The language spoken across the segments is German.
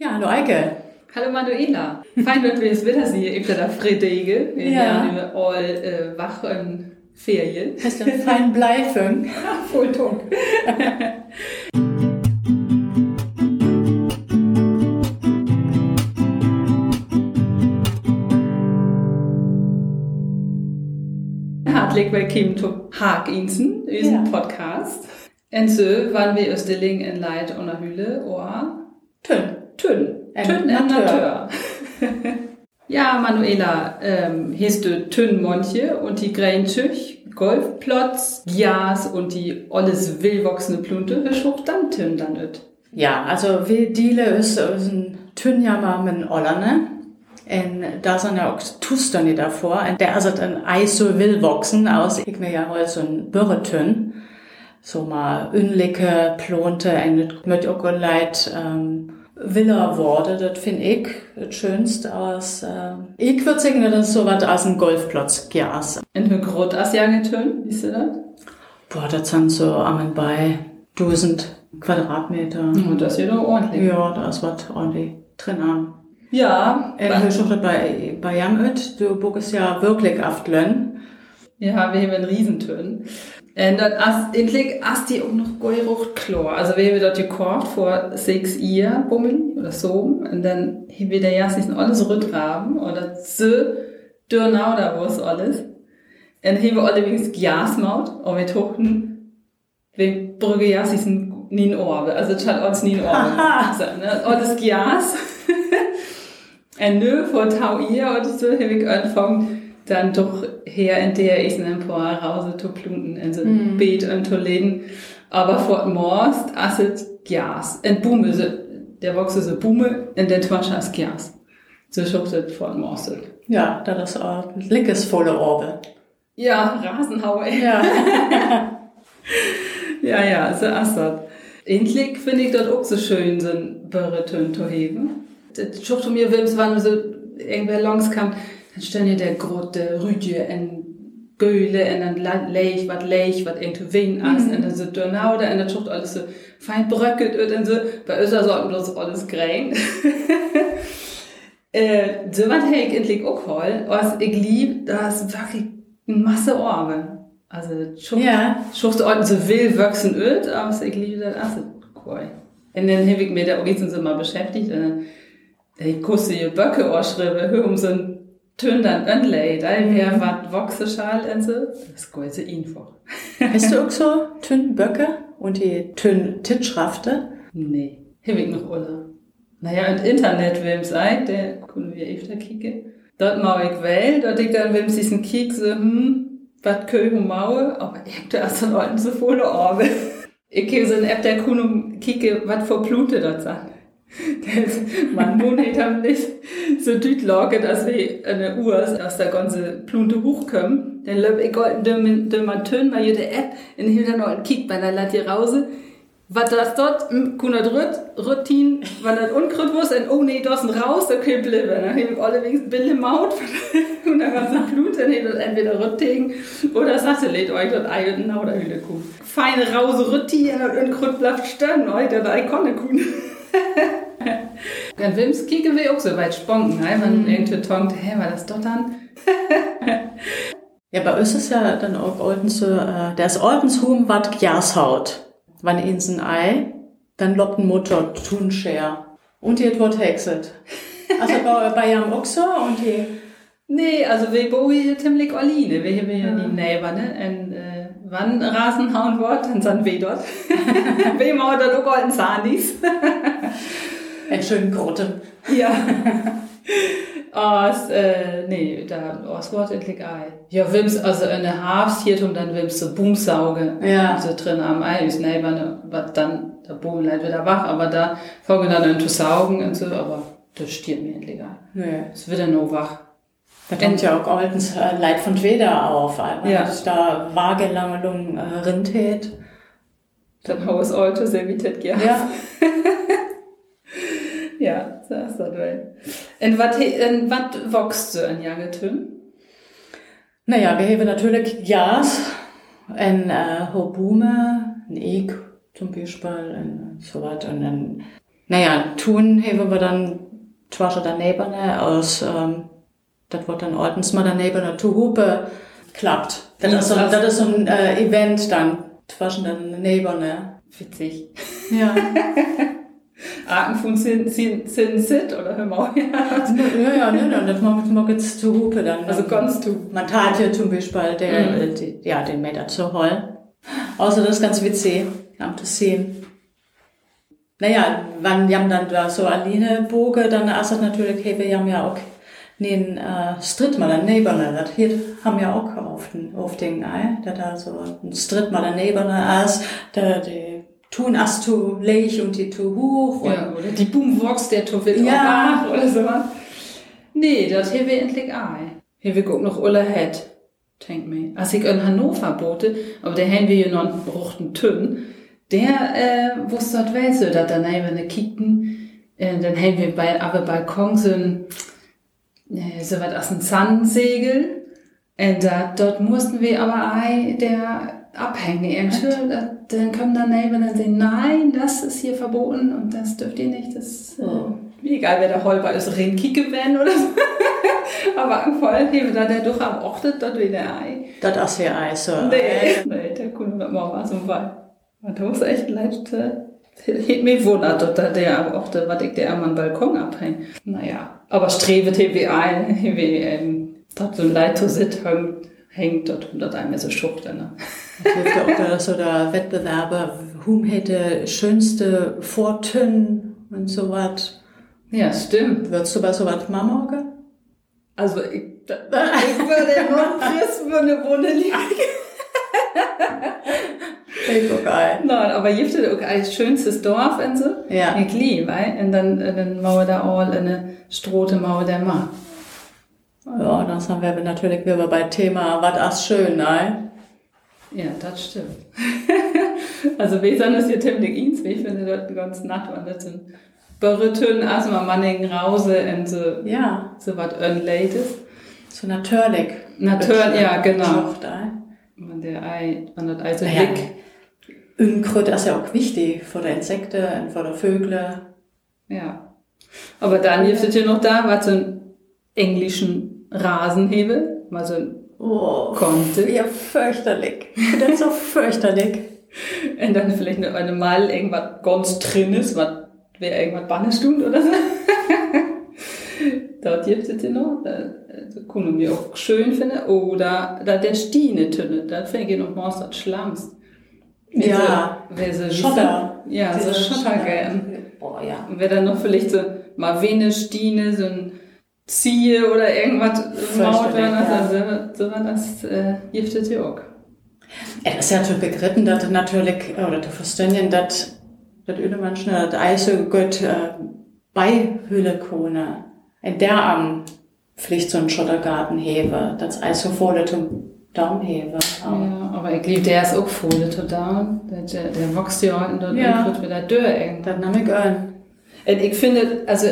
Ja, hallo Eike. Hallo Manuela. Fein, dass wir es wieder sehen. Ich bin da Friedrige. Wir Ja. ja all äh, wach in Ferien. Hast du einen feinen Bleifung? Voll tunk. Hartelijk willkommen zu Haag Insen, unseren Ja. Podcast. Und so waren wir aus Dilling in Leid und der Hülle, oder? Tünn. Ein Tünn im Natur. Ja, Manuela, ähm, ist du Tünn Montje und die Gräntüch, Golfplatz, Gjas und die alles willwachsende Plunte, wir schucht dann Tünn dann nicht. Ja, also wir dealen ist ein Tünjammer mit Ollerne. Und da sind ja auch Tusterne davor. Und der also ein Eis so will wachsen aus. Ich mir ja heute so ein Bürretünn. So mal unlicke, plonte, und mit Leid, ähm, Villa wurde, das finde ich das Schönste aus, ähm, ich würde sagen, das ist so was aus dem Golfplatz, Gjas. Und wie groß ist ja siehst du das? Boah, das sind so am bei 1000 Quadratmeter. Und das ist ja doch ordentlich. Ja, da ist was ordentlich drin an. Ja, Äh, ich schaue bei, bei Jamöt, du buckst ja wirklich oft Lönn. ja, wir haben einen Riesentünn. Und dann ist endlich ist die auch noch geurucht klar. Also wir haben das gekocht vor sechs Uhr, bummeln oder so. Und dann haben wir da ja sich alles rüttraben. Und das so dürnau da war es alles. Und dann haben wir allerdings Glasmaut. Und wir tochten, wir brügge ja sich nie Orbe. Also das hat uns nie Orbe. so, ne? Alles Glas. Und nö, vor Tau ihr oder so, habe ich angefangen, dann doch her in der ich ein paar Hause zu plunten, in so ein Beet und zu leden. Aber vor Morst, asset Glas. Und Bume, so, der wächst so Bume, und der Twasche ist Glas. So schuchtet vor Morst. Ja, das ist auch ein lickesvolle Orbe. Ja, Rasenhaue. Ja. Ja, ja, so ist das. Endlich finde ich das auch so schön, so ein Börretön zu heben. Das schucht um mir, wenn wann so irgendwer langs kam, dann stehen ja der große Rüdje in Göhle dann la- leich, wat leich, wat irgendwie wen ist, und dann so Donau da, und dann schucht alles so fein bröckelt und dann so, bei uns sollten bloß alles gräen. äh, so was hätte ich endlich auch hol, was ich lieb, da ist wirklich eine Masse Orbe. Also, schucht Ja. Schucht orten so will wachsen öd, aber ich liebe das also cool. Und dann habe ich mir da auch jetzt so mal beschäftigt und dann ich kusse ihr Böcke ausschreibe, hör um so ein Tön dann Önley, da her wat wachse schal und so. Das ist gut, so einfach. Hast du auch so Tünn Böcke und die Tünn Titschrafte? Nee, habe ich noch alle. Naja, und Internet, wem sei, der können wir öfter kicken. Dort mau ich wähl, dort ich dann, wem sich ein Kick so, hm, wat köh hu maue, aber ich hab da erst dann Leuten so volle Orbe. Ich gebe so ein App, der Kuno kicke, wat vor Plute dort sagt. Man Monat haben nicht so düt lage, dass wir eine Uhr aus der ganze Plunte hochkommen. Dann löb ich dümmen, dümmer Tön, weil jede App in Hilda noch ein Kick bei der Lat hier rause. Was das dort, kuna drüt, Routine, wenn das unkrut was, und oh nee, ist raus, kann bleiben. Dann hab ich alle wenigstens Bille Maut, und dann so Blut, dann das entweder Rüttegen, oder sagte, lädt euch dort eigenen Nauderhülle kuh. Feine rause Routine, und unkrut bleibt stehen, euch, der da Dann Wims kicken wir auch so weit sponken, ne? wenn irgendwie tonkt, hä, war das dort dann? Ja, bei uns ist ja dann auch Olden so, äh, der ist Oldenshum wat Gjashaut. Wann ins ein Ei, dann lobt ein Mutter Tunscher. Und die wird hexet. Also bei, bei auch so und die, Nee, also wir hier ziemlich alleine. Wir haben ja die Neighbor, ne? Und äh, wann Rasen hauen wird, dann sind wir dort. wir machen dann auch golden Sandis. ein schönen Grotten. ja. Aus, äh, nee, da, aus Wort Ei. Ja, Wims, also eine Hafshiertung, dann Wims so Boomsauge. Ja. So drin am Ei, ist ne? Was dann, der Boom leidt wieder wach, aber da fangen dann an zu saugen und so, aber das stirbt mir endlich ein. Nee. Es wird dann nur wach. Da kommt ja auch Oldens äh, Leid von Weder auf, einmal, Ja. dass da Wagelangelung äh, Rindheit. Dann Haus Alte serviert ja. Ja. Ja, so ist das wohl. Und was in wat wächst du in Jagetön? Naja, wir haben natürlich Jas, ein äh, Hobume, ein Eck zum Beispiel, und so was, und dann naja, tun haben wir dann zwar daneben ne, aus, ähm, das wird dann ordens mal daneben zu Hupe klappt. Das, ist so, das ist so ein äh, Event dann zwischen den Neighbor, ne? Witzig. Ja. Arten von Sin, Sit oder hör mal. ja, ja, ne, ne, das mag, mag jetzt zu Hupe dann. Also kannst du. Man tat ja zum Beispiel der, Mhm. äh, ja, den Meter zu holen. Außer das ist ganz witzig, am zu sehen. Naja, wenn wir haben dann da so Aline Boge, dann ist das natürlich, hey, wir haben ja auch den äh, Stritt mal daneben, das hier haben wir auch auf den, auf den, äh, da da so ein Stritt mal daneben ist, da die tun erst zu leicht und die zu hoch. Ja, oder die Boombox, der Toffel Ja. oder so was. Nee, das hier wir endlich auch. Hier wir gucken noch Ulla Het. Denk mir. Als ich in Hannover bote, aber der haben wir ja noch einen bruchten Tünn, der äh, wusste dort wel so, dass dann haben wir kicken, äh, dann haben wir bei aber Balkon so ein äh, so was aus einem Zandsegel. Und da, dort mussten wir aber ei der abhängen. Da- Dann kommen dann neben und sagen, nein, das ist hier verboten und das dürft ihr nicht. Das äh, Oh. wie egal, wer der Holper ist, Rennkieke werden oder so. aber am Fall hebe da der doch am Ochtet, dort wieder ei. Das ist ja Eis, so. Nee, nee, der Kunde wird mal was im Fall. Und das ist echt leicht, äh, Hätte mich wundert, dass da der der, was ich der am Balkon abhängt. Naja, aber hier wie ein, wie, ähm, dort so ein Leiter sit hängt, dort dort einmal so Schuchte, ne? Ja auch da so der Wettbewerbe, whom hätte schönste Fortun und so was. Ja, stimmt. Würdest du bei so was machen morgen? Also, ich, da, ich würde für eine Wunde liegen. Ein. Nein, aber gibt es auch ein schönstes Dorf und so? Ja. Ich liebe, weil, und dann, dann Mauer da all eine Strote Mauer der Ma. Ja, dann sind wir natürlich wieder bei Thema, was ist schön, ne? Ja, das stimmt. also das hier ziemlich ins, wie ich finde, dort waren das sind Berütten, erstmal Manningen Rause und so, Ja, so was Unlates. so natürlich. Natürlich, ja, genau. Man der Ei, man das Ei so Naja. dick. Unkraut ist ja auch wichtig für die Insekten und für die Vögel. Ja. Aber dann gibt es hier noch da, was so einen englischen Rasenhebel, mal so ein Oh, Konnte. ja, fürchterlich. Das ist so fürchterlich. Und dann vielleicht noch eine Mal irgendwas ganz drin ist, was wäre irgendwas Bannestund oder so. Dort gibt es ja noch, da also können wir auch schön finden. Oder da der Stiene tünne, da finde ich noch mal das Schlamms. Ja. Wer so Schotter. Ja, so Schotter gern. Boah, ja. Und wer dann noch vielleicht so mal Vene, Stiene, so ein Ziehe oder irgendwas Maut, ja. also so das äh, gibt es ja auch. Es ist ja zu begriffen, dass das natürlich, oder zu verstehen, dass das öde Menschen, das Eis so gut äh, beihüllen können. In der am Pflicht so einen Schottergarten hebe, das Eis so vor zum Daumen hebe. Ja, aber ich glaube, der ist auch voll total. Der, der, der wächst ja und dann Ja. wird wieder dürr irgendwann. Das nehme ich an. Und ich finde, also,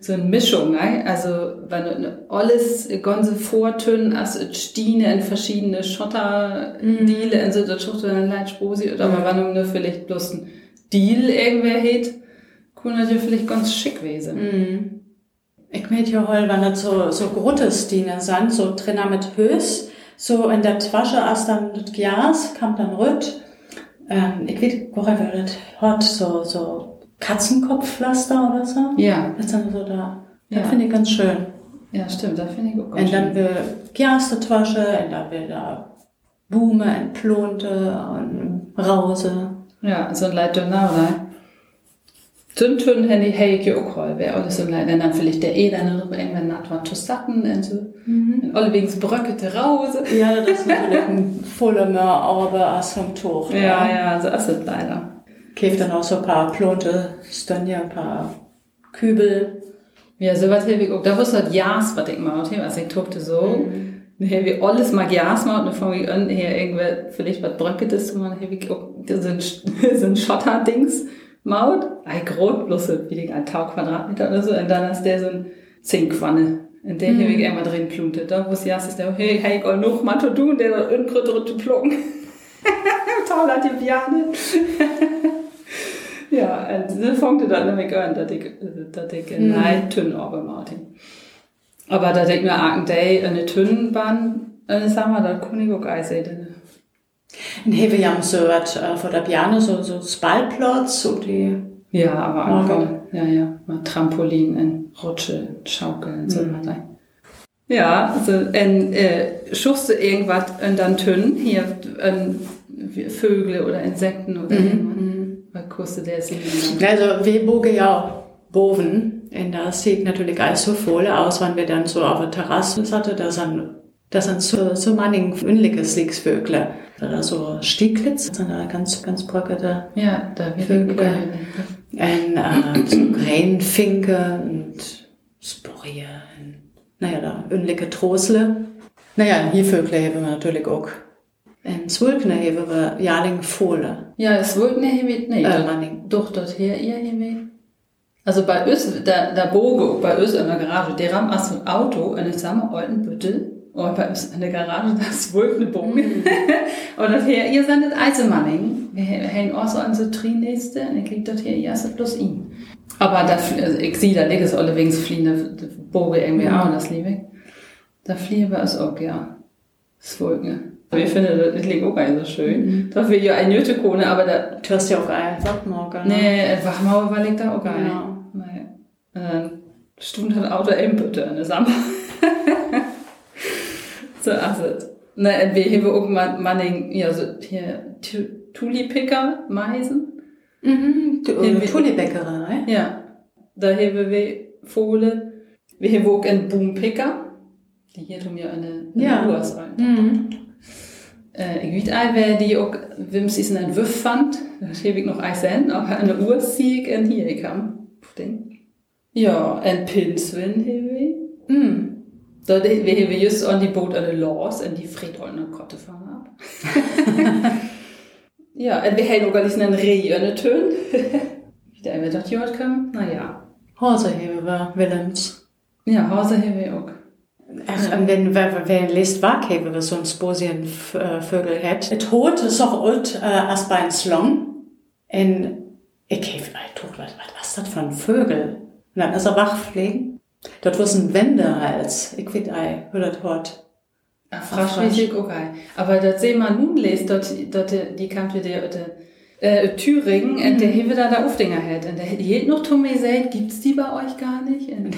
so eine Mischung, ne? also, wenn du alles ganze Vortönen, also Stiene in verschiedene Schotterdiele, und so, das schaut dann leicht Sposi, oder aber wenn du nur vielleicht bloß ein Deal irgendwer hat, kann das ja vielleicht ganz schick gewesen. Mhm. Ich möchte ja hol, wenn das so, so Grottesdienen sind, so Trainer mit Hös, so in der Tasche erst dann das Glas, kam dann rüt. Ähm, ich weiß wer das hat, so, so Katzenkopfpflaster oder so. Ja, Das ist dann so da. Das Ja. finde ich ganz schön. ja, stimmt, das finde ich auch ganz Und dann schön. will Gerstetasche, und dann will da Blume und Plonte und Rause. Ja, so ein Leid dünner, oder? Dünntön Handy, hey, ich auch hol, wäre alles so ein Leid, und dann vielleicht der eh dann noch irgendwann naht war zu satten, und so. Und alle wegen bröckete Rause. Ja, das ist natürlich ein voller mehr aber als vom Tuch. Ja, ja, so ist es leider. Käft dann auch so ein paar Plonte, Stönje, ein paar Kübel. Ja, sowas habe ich auch. Da wusste ich Jas, was ich hatte, also ich tuchte so. Dann habe ich alles mal Jas mal und dann fange ich an, hier irgendwer, vielleicht was Bröcketes machen, dann habe ich auch so ein, so ein Schotterdings maut. Ein Grot, bloß so wie die ein Tau Quadratmeter oder so. Und dann ist der so ein Zinkwanne. Und der habe ich irgendwann drin pluntet. Da wusste Jas, ist der, hey, hey, ich noch mal zu tun, der irgendwo drin zu plucken. Toll hat die Piane. Ja, und dann fängt dann nämlich an, dass ich, dass ich Mhm. nein, Tünn aber Martin. Aber da denkt mir, ein Day eine Tünnenbahn, eine sagen wir, da kann ich auch einsehen. In Hewe jam so wat äh, vor der Piano, so, so Spalplatz, so die, Ja, aber Ah, einfach, ja, ja, mal Trampolin und Rutsche, Schaukeln und so Mhm. weiter. Ja, also, en, äh, schuchst du irgendwas und dann Tünn, hier, wie Vögel oder Insekten oder irgendwas. Was kostet der sich? Also wir bogen ja boven. Und da sieht natürlich alles so voll aus, wenn wir dann so auf der Terrasse saßen. Da sind, da sind so, so manchen unlige Slicksvögel. Da so Stieglitz, das sind da ganz, ganz bröckerte. Ja, da Vögel. Und äh, so Krähenfinke und Sporie. Naja, da unlige Trosle. Naja, hier Vögel haben wir natürlich auch. Und Zwölkner haben wir Jahrling Fohle. Ja, es wollte nicht mit, nee. Äh, doch- Manning. Doch, dort her, ihr hier Also bei uns, der, der Boge bei uns in der Garage, der haben aus dem Auto in der samme alten Bütte, und bei uns in der Garage, wohl eine Boge. und das hier, ihr seid das Eisenmanning. Wir haben auch so an so Trinäste, und ich krieg dort hier, ihr seid bloß ihn. Aber da, also ich sehe, da liegt es alle wegen fliehen, der Boge irgendwie auch, und das liebe ich. Da fliehen wir es auch, ja. Das Wolken. Ich finde, das liegt auch gar nicht so schön. Da will ja ein Nötekone, aber da, Du hast ja auch ein Sackmorgen. Nee, Wachmauer war liegt da auch gar nicht. Ja. Nee. Äh, Stund hat Auto eben bitte in der Sommer. so, also. Ne, wir haben auch mal, Manning, ja, so, hier, Tu- Tulipicker, Meisen. Mhm, äh, Tulibäckerei, ne? Ja. Da haben wir Fohle. Wir haben auch einen Boompicker. Die hier tun mir eine, eine Ja. Uhr sein. Mhm. Äh, ich weiß auch, wer die auch, wem sie es einen Wüff fand. Das habe ich noch ein Cent, aber eine Uhr sieg und hier kam. Ding. Ja, ein Pinswin ich. Mhm. Da wir haben just an die Boot an der Laws und die Friedholner Kotte fangen ab. ja, und wir haben auch gar nicht einen Reh an der Tön. Wie der einmal dort gehört kam. Naja. Hausehebe war Willems. Ja, Hause wir auch. Ach, und wenn, wer, wer liest Waghebe, was so ein Sposien äh, Vögel hat. Et Hot ist auch alt, äh, als bei einem Slong. Und ich habe tot, was, was, was ist das für ein Vögel? Und dann ist er wachpflegen. Dort war ein Wendehals. Ich weiß ei, wie das hat. Ach, auch geil. Aber das sehen wir nun lest, dort, dort, die kam wieder, dort, äh, Thüringen, und der Hewe da der Aufdinger hat. Und der hielt noch Tommy gesagt, gibt's die bei euch gar nicht? Und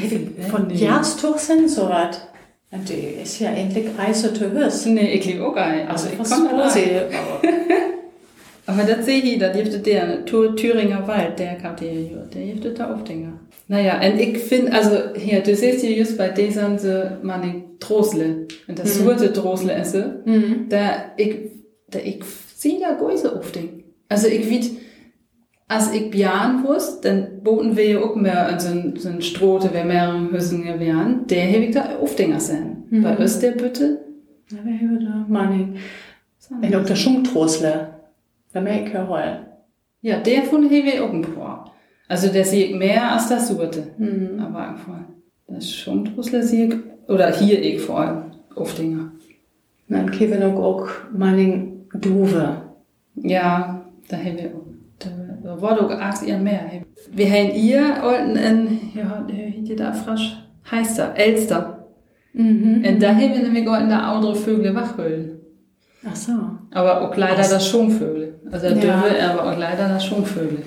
Von nee. Jahrstuch sind so die ist ja endlich Reise zu Hüss. Nee, ich liebe auch geil. Also, ich kann das Sposien. Aber das sehe ich, da dürfte der Thür- Thüringer Wald, der kam der hier, der dürfte da Aufdinger. Naja, und ich finde, also, hier, du siehst hier just bei dieser, so, man, Drosle. Und das Mhm. Surte Drosle esse. Mhm. da ich, da ich sehe da Gäuse auf den. Also ich wie, als ich Björn wusste, dann boten wir ja auch mehr so ein, so ein Strote, wer mehrere Hüssen gewähren, der habe ich da auf den sein. Mhm. Bei uns der Bitte. Ja, wer habe da? Manning. Und auch der Schungtrosle. Da merke ich ja. Ja, der von habe ich auch ein paar. Also der sehe ich mehr als das Surte. Mhm. Aber einfach, das Schumtrusler sehe ich, oder hier ich vor allem, auf Dinger. Dann kriegen wir auch Manning Duve. Ja, da haben wir auch. Da, da war doch auch ihr mehr. Wir haben ihr alten in, ja, die da frasch heißt da, Elster. Mhm. Und da haben wir nämlich auch in der andere Vögel wachhüllen. Ach so. Aber auch leider das Schumvögel. Also Ja. Döwe, aber auch leider das Schumvögel.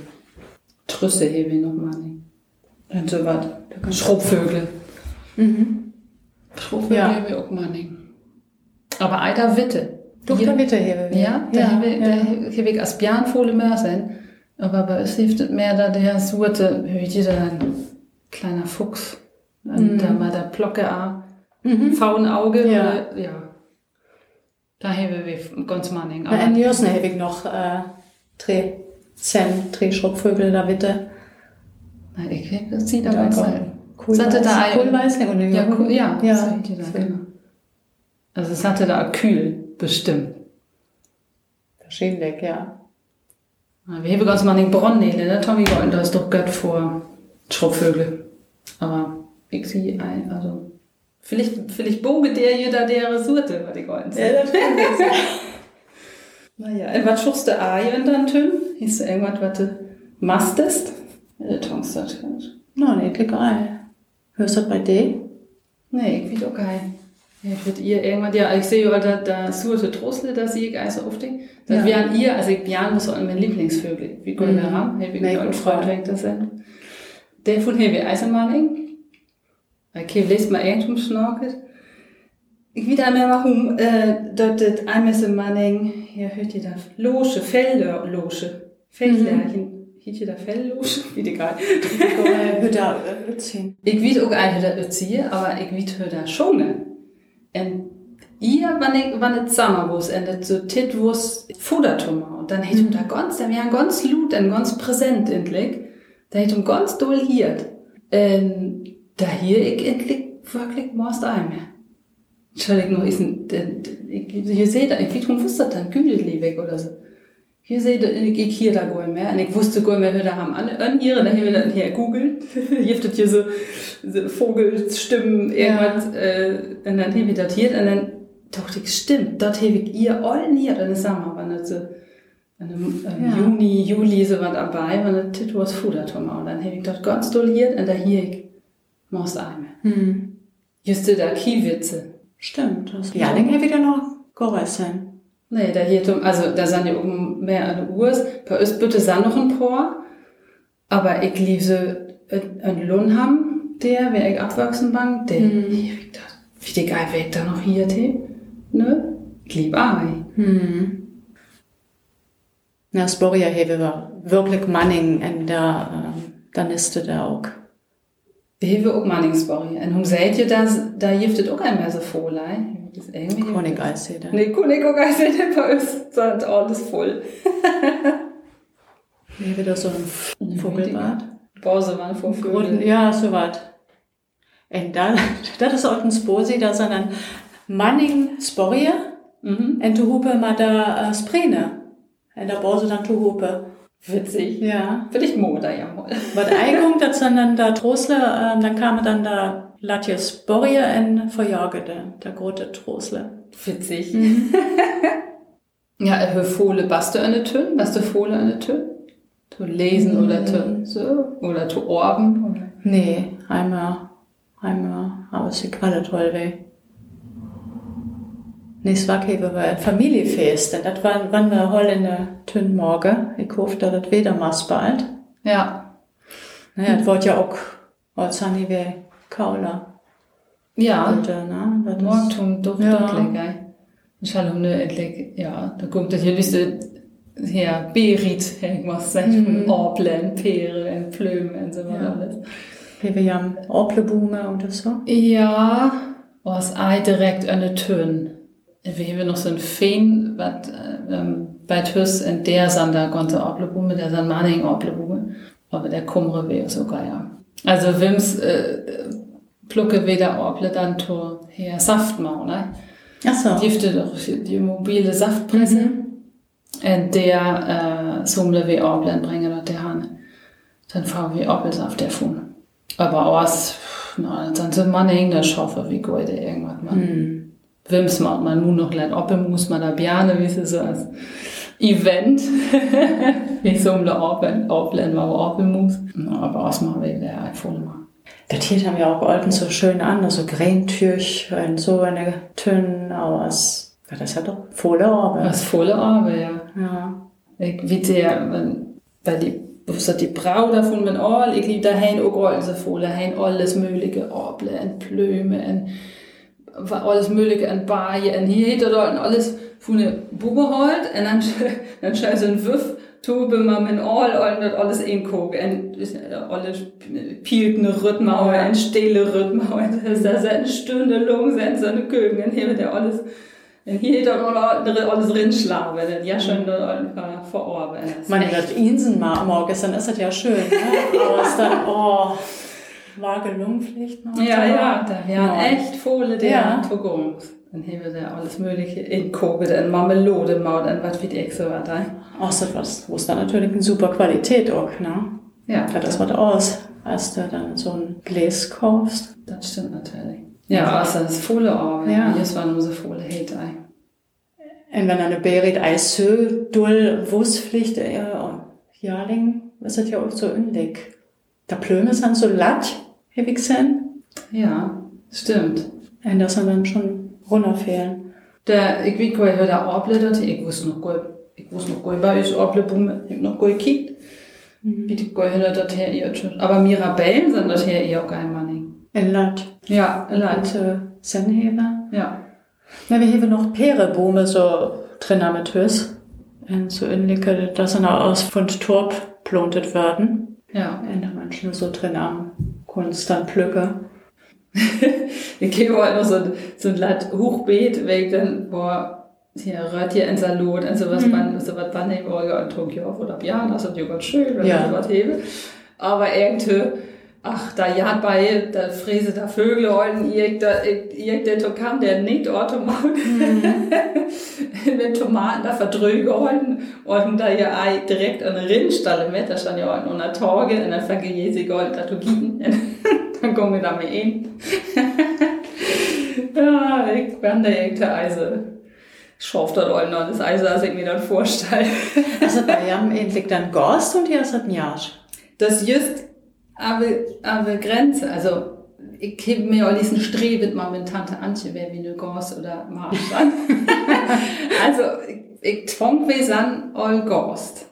Trüsse haben wir noch mal nicht. Und so was. Schrubbvögel. Mhm. Schrubbvögel Ja. haben wir auch mal nicht. Aber Eiter Witte. Doch, Hier- da bitte hier. Ja, da ja, habe ich, da ja. habe ich als Björnfohle mehr sein. Aber bei uns hilft mehr, da der Surte, wie jeder ein kleiner Fuchs. Und Mhm. da mal der Plocke auch. Mhm. Faunauge. Ja. Oder, ja. Da haben wir ganz manning. Na, in Jörsne habe ich noch äh, drei Schrubbvögel da bitte. Nein, ich weiß, das sieht aber Ja, aus. Cool. Hatte da ein- Kohlweißling und Ja, cool, ja, ja. da, genau. Also es hatte da kühl, bestimmt. Verschiedentlich, ja. Ja, Wir haben ganz manning Bronnele, ne? Tommy Golden, da ist doch Gött vor Schrubbvögel. Aber ich sehe ein, also vielleicht, vielleicht boge der hier da der Surte, was die Golden sind. das stimmt. Naja, was schuchst du Ei und dann tün? Hieß du irgendwas, was du Mastest? Eller tongstad, kanskje. Nå, det er ikke geil. Hørst det bei dir? Nee, ik weet ook geil. Ich würde ihr irgendwann, ja, ich sehe ja, da, da surte Trosle, da sehe ich also oft. Das Ja. wären ihr, also ich wären so an mein Lieblingsvögel. Wie gut Mhm. wir haben, hey, wie gut Frau Frau. denkt das sein. Der von Heavy Eisenmanning. Okay, lest mal irgendwo schnorkelt. Ich wieder mehr machen, äh, dort das Einmessemanning, hier hört ihr das, Loge, Felder, Loge, Feldlärchen. Hiet ihr da Fellloge? Wie egal. Hör da weet ook eigenlijk dat het zie je, maar ik weet hoe dat zongen. En hier, wanneer, ik, wanneer het samen was en dat zo dit was Fudertummer, und dann hätte ich da ganz, da wäre ganz laut und ganz präsent endlich. Da hätte ich ganz doll hier. Und da hier ich endlich wirklich was da mehr. Entschuldigung, ist ein, ich, hier seht ihr, ich nicht, was das dann, Güdeleweg oder so. Hier ich, ich hier da gar mehr, und ich wusste mehr, wer da haben an, an ihre, dann haben wir dann hier googelt. hier habt hier so, so Vogelstimmen, irgendwas, äh, und dann habe ich das hier, und dann dachte ich, stimmt, dort habe ich ihr allen hier, dann ist Sommer, wann das so, im Ja. Juni, Juli so was dabei, wann das Titel was Fudertummer, und dann habe ich dort ganz doll hier, und da hier ich, Maus einmal. Hm. Just da Kiewitze. Stimmt. Das ja, dann hätte wieder noch gegessen. Nee, da hier, drum- also da sind ja oben mehr an der Uhr. Bei uns bitte sind noch ein paar. Aber ich liebe so ein Lohnham, der, wer ich abwachsen bank, der, hier, ich wie die geil weg da noch hier, die, ne? Ich liebe Ai. Hm. Na, Sporia hewe war wirklich Manning en da, ähm, dann ist da auch. Wir haben auch Manningsbury. Und hun seht ihr, dass, da giftet auch ein mehr so voll, ein. Das ist irgendwie. Konig Eissede. Nee, ein bisschen bei uns. Das ist alles voll. Hewe da so ein Vogelbad. Waren vor Vögel. ja, so wat. En da, dat is ook een sposie, dat zijn een Manning Sporia Mhm. en toen hoepen maar da uh, sprene. En daar bouwen ze dan toe hoepen. Witzig. Ja. Will ich Moda ja mal. Wat Eigung, dat zijn dan da Trosle, ähm, dann kamen dann da Latje Sporia en verjagede, der grote Trosle. Witzig. ja, äh, Fohle, baste eine Tön? Baste Fohle eine Tön? Tu lesen oder tu, so? Oder tu Orben? Oder? Nee, einmal, einmal, aber es ist alle toll weh. Nee, es war kein war ein Familienfest, denn das war, wann wir hol in der Tünn Morgen. Ich hoffe, dass das wieder mal bald. Ja. Naja, das wird ja auch als Hanni wie Kaula. Ja. Äh, ne, das ist- Morgentum, doch, Ja. ne, endlich, ja, da kommt das hier, wisst ihr, ja, Berit, irgendwas, sag ich, Mhm. von Orplen, Peere, Plöme und so was Ja. alles. Wie wir haben Orplebume oder so. Ja, was Ei direkt eine Tön. Wir haben noch so ein Feen, was ähm, bei Tüss in der sind da ganze Orplebume, der sind Manning Orplebume. Aber der Kumre wäre sogar, ja. Also Wims äh, plucke weder Orple dann to her Saftmau, ne? Ach so. Die hafte doch die mobile Saftpresse. Mhm. Und der äh, Sumle wie Orplen bringen dort der Hane. Dann fahren wir Orpelsaft davon. Aber aus, na, dann sind man in der Schaffe wie Gold irgendwas man. Hm. Wims macht man nun noch leid Oppel muss man da Bjane, wie sie so als Event. wie so um der Oppel, Oppel mal Oppel muss. Aber aus machen wir der voll mal. Das hier haben wir auch alten so schön an, so Gräntürch und so eine Tünn aus. Das ist ja doch volle Arbeit. Was volle Arbeit, ja. Ja. Ich weet der, wenn, bei die, was hat die Brau davon mit all, ich lieb daheim auch all so voll, daheim alles mögliche, Orble und Plöme und alles mögliche und Baie und hier hinter dort und alles von der Bube halt und dann, dann scheiß so ein Wiff, Tube mal mit all und das alles ingucken und äh, alles pielt eine Rhythmauer, ein stille Rhythmauer, das ist da so eine Stunde lang, sind so eine Kögen und hier wird ja alles und hier er noch alles drinschlagen, denn ja schon einfach verarbeiten. Man, das Insen mal dann ist das ja schön. Ne? Aber es dann, oh, vielleicht noch. Ja, ja, da wären Ja. echt Fohle der Ja. Togungs. Dann haben wir da alles Mögliche in Kobe, dann Marmelade, Maut, und was wie extra was da. Außer was, wo es dann natürlich eine super Qualität auch, ne? Ja, Ja, das was aus, als du dann so ein Gläs kaufst. das stimmt natürlich. Ja, außer das Fohle Arbeit. Ja. Ja. Das war nur so Fohle Hate. Und wenn eine Berit so doll Wurstpflicht, äh, Jahrling, ist das ja auch so ähnlich. Da Plöme sind so latt, ich gesehen. Ja, stimmt. Und das sind dann schon runterfehlen. Der, ich weet oplevet til. Jeg wusste noch jeg wusste noch godt, hvad jeg oplevet på, men jeg noch godt kigget. Mhm. Wie die Gehör das her ihr. Aber Mirabellen sind das her ihr auch kein Mann. En latt. Ja, leid. Und äh, Sennheber. Ja. Ja, wir haben noch Peerebäume so drin mit Hüs. Und so ähnliche, das sind auch aus von Torp plantet werden. Ja. Und da manchmal so drin am konstant pflücken. Ich gehe halt noch so, ein- so ein Latt Hochbeet, weil ich dann, boah, hier rührt hier ein Salat und sowas, Mhm. man, so was man nehmen wollte, und trug ja auf oder ja, das ist ja ganz schön, wenn Ja. man was hebe. Aber irgendwie, ach, da ja bei, da fräse da Vögel und irgendein kam, der nicht automatisch mit Tomaten da verdrüge und da ja direkt an der Rindstalle mit, da stand ja auch an der Torge und dann fange ich sie gold da zu gieten. Dann kommen wir da mal hin. ja, ich bin da irgendein Eise. Schauft dort auch noch das Eise, als ich mir dann vorstelle. Also bei haben endlich dann Gast und ist ein Jahr. Das just aber, aber Grenze, also ich heb mir all diesen mit Tante Antje, wer wie eine Gors oder Marsch an. also ich, twang wir an all Gors.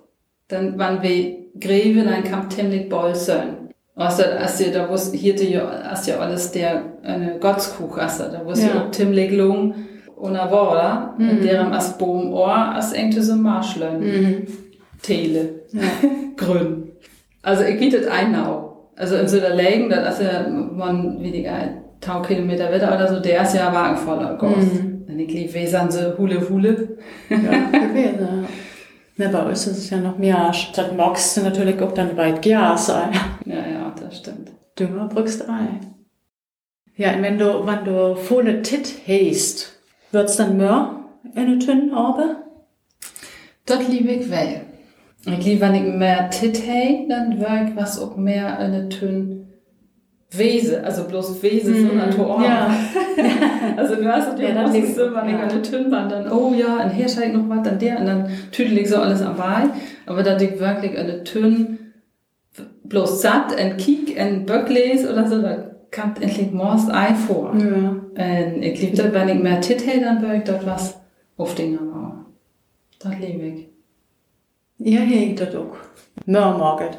Dann waren wir Greve, dann kam Timlik Bolsön. Also, als ihr da wusst, hier die, als ja alles der, eine Gottskuch, also, da wusste Ja. ja. Timlik Lung und a Wora, Mhm. in derem as Boom Ohr, as engte so Marschlön, Mhm. Tele. Ja. Grün. Also ich bietet Einau. Also in so der Lägen, das ist ja man weniger 1000 Kilometer weiter oder so, der ist ja wagenvoller Gost. Mhm. Wenn ich wesern so Hule Hule. Ja, gewesen. Ja, bei uns ist es ja noch mehr. Magst du natürlich auch dann weit sein. Ja, ja, das stimmt. Dünger brückst ein. Ja, und wenn du, wenn du volle Tit hast, wird's dann mehr in der Tünn habe? Dort liebe ich well. Ich liebe, wenn ich mehr Tit hei, dann wär ich was auch mehr eine Tünn Wese, also bloß Wese Mhm, so eine Tor. ja. Also du hast Ja, ja, dann dann liegt- so, wenn ich ja. eine Tünn war, dann, oh ja, und hier steigt noch was, dann der, und dann tüdel ich so alles dabei. Aber da ich wirklich eine Tünn bloß satt, ein Kiek, ein Böckles oder so, da kommt endlich morgens Ei vor. Ja. Und ich liebe das, wenn ich mehr Tit hei, dann wär ich dort was auf den Mauer. Das liebe ich. Ihr hegt das auch. Mehr.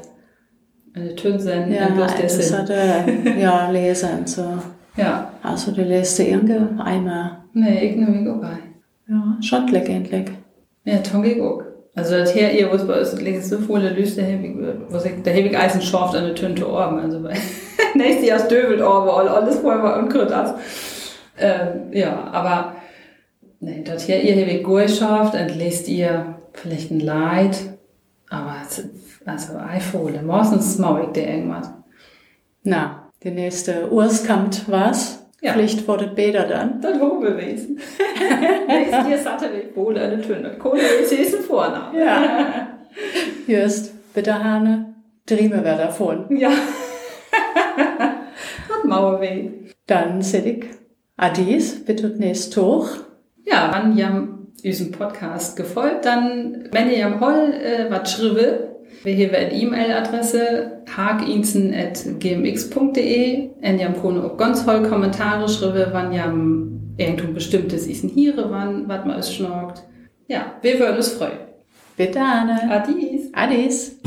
Eine Tünn sein, Ja, und bloß der Sinn. hat, äh, ja, lesen, so. Ja. Also, du dir irgendwie einmal. Nee, ich nehme mich auch bei. Ja, schottlich endlich. Ja, Tonge ich auch. Also das her ihr, wo es bei uns liegt, so volle Lüste, ich, was ich, heb ich Eisen schorft an eine Tünte Orben. Also bei nächstes Jahr stöbelt Orbe, all- alles vorher und krüt das. Ähm, ja, aber, nee, das her ihr heb ich gut geschafft und lest ihr vielleicht ein Leid. Aber, also, Eifole, meistens mau ich dir irgendwas. Na, die nächste Urs kommt was? Ja. Pflicht wurde Bäder dann. Das hoch gewesen. nächstes Jahr satte ich wohl eine Tünte. Kohle ist ein Vorname. Ja. Just, bitte Hane, Drieme wer davon. Ja. Hat Mauer weh. Dann Siddig, Adis, bitte nächst hoch. Ja, wenn ihr diesem Podcast gefolgt, dann, wenn ihr am Holl äh, was schriebe, wir haben eine E-Mail-Adresse haginsen.gmx.de und ihr habt auch ganz Holl Kommentare schriebe, wann ihr irgendein bestimmtes Isen hier, wann, was man es schnorkt. Ja, wir würden uns freuen. Bitte Hane. Adis. Adis.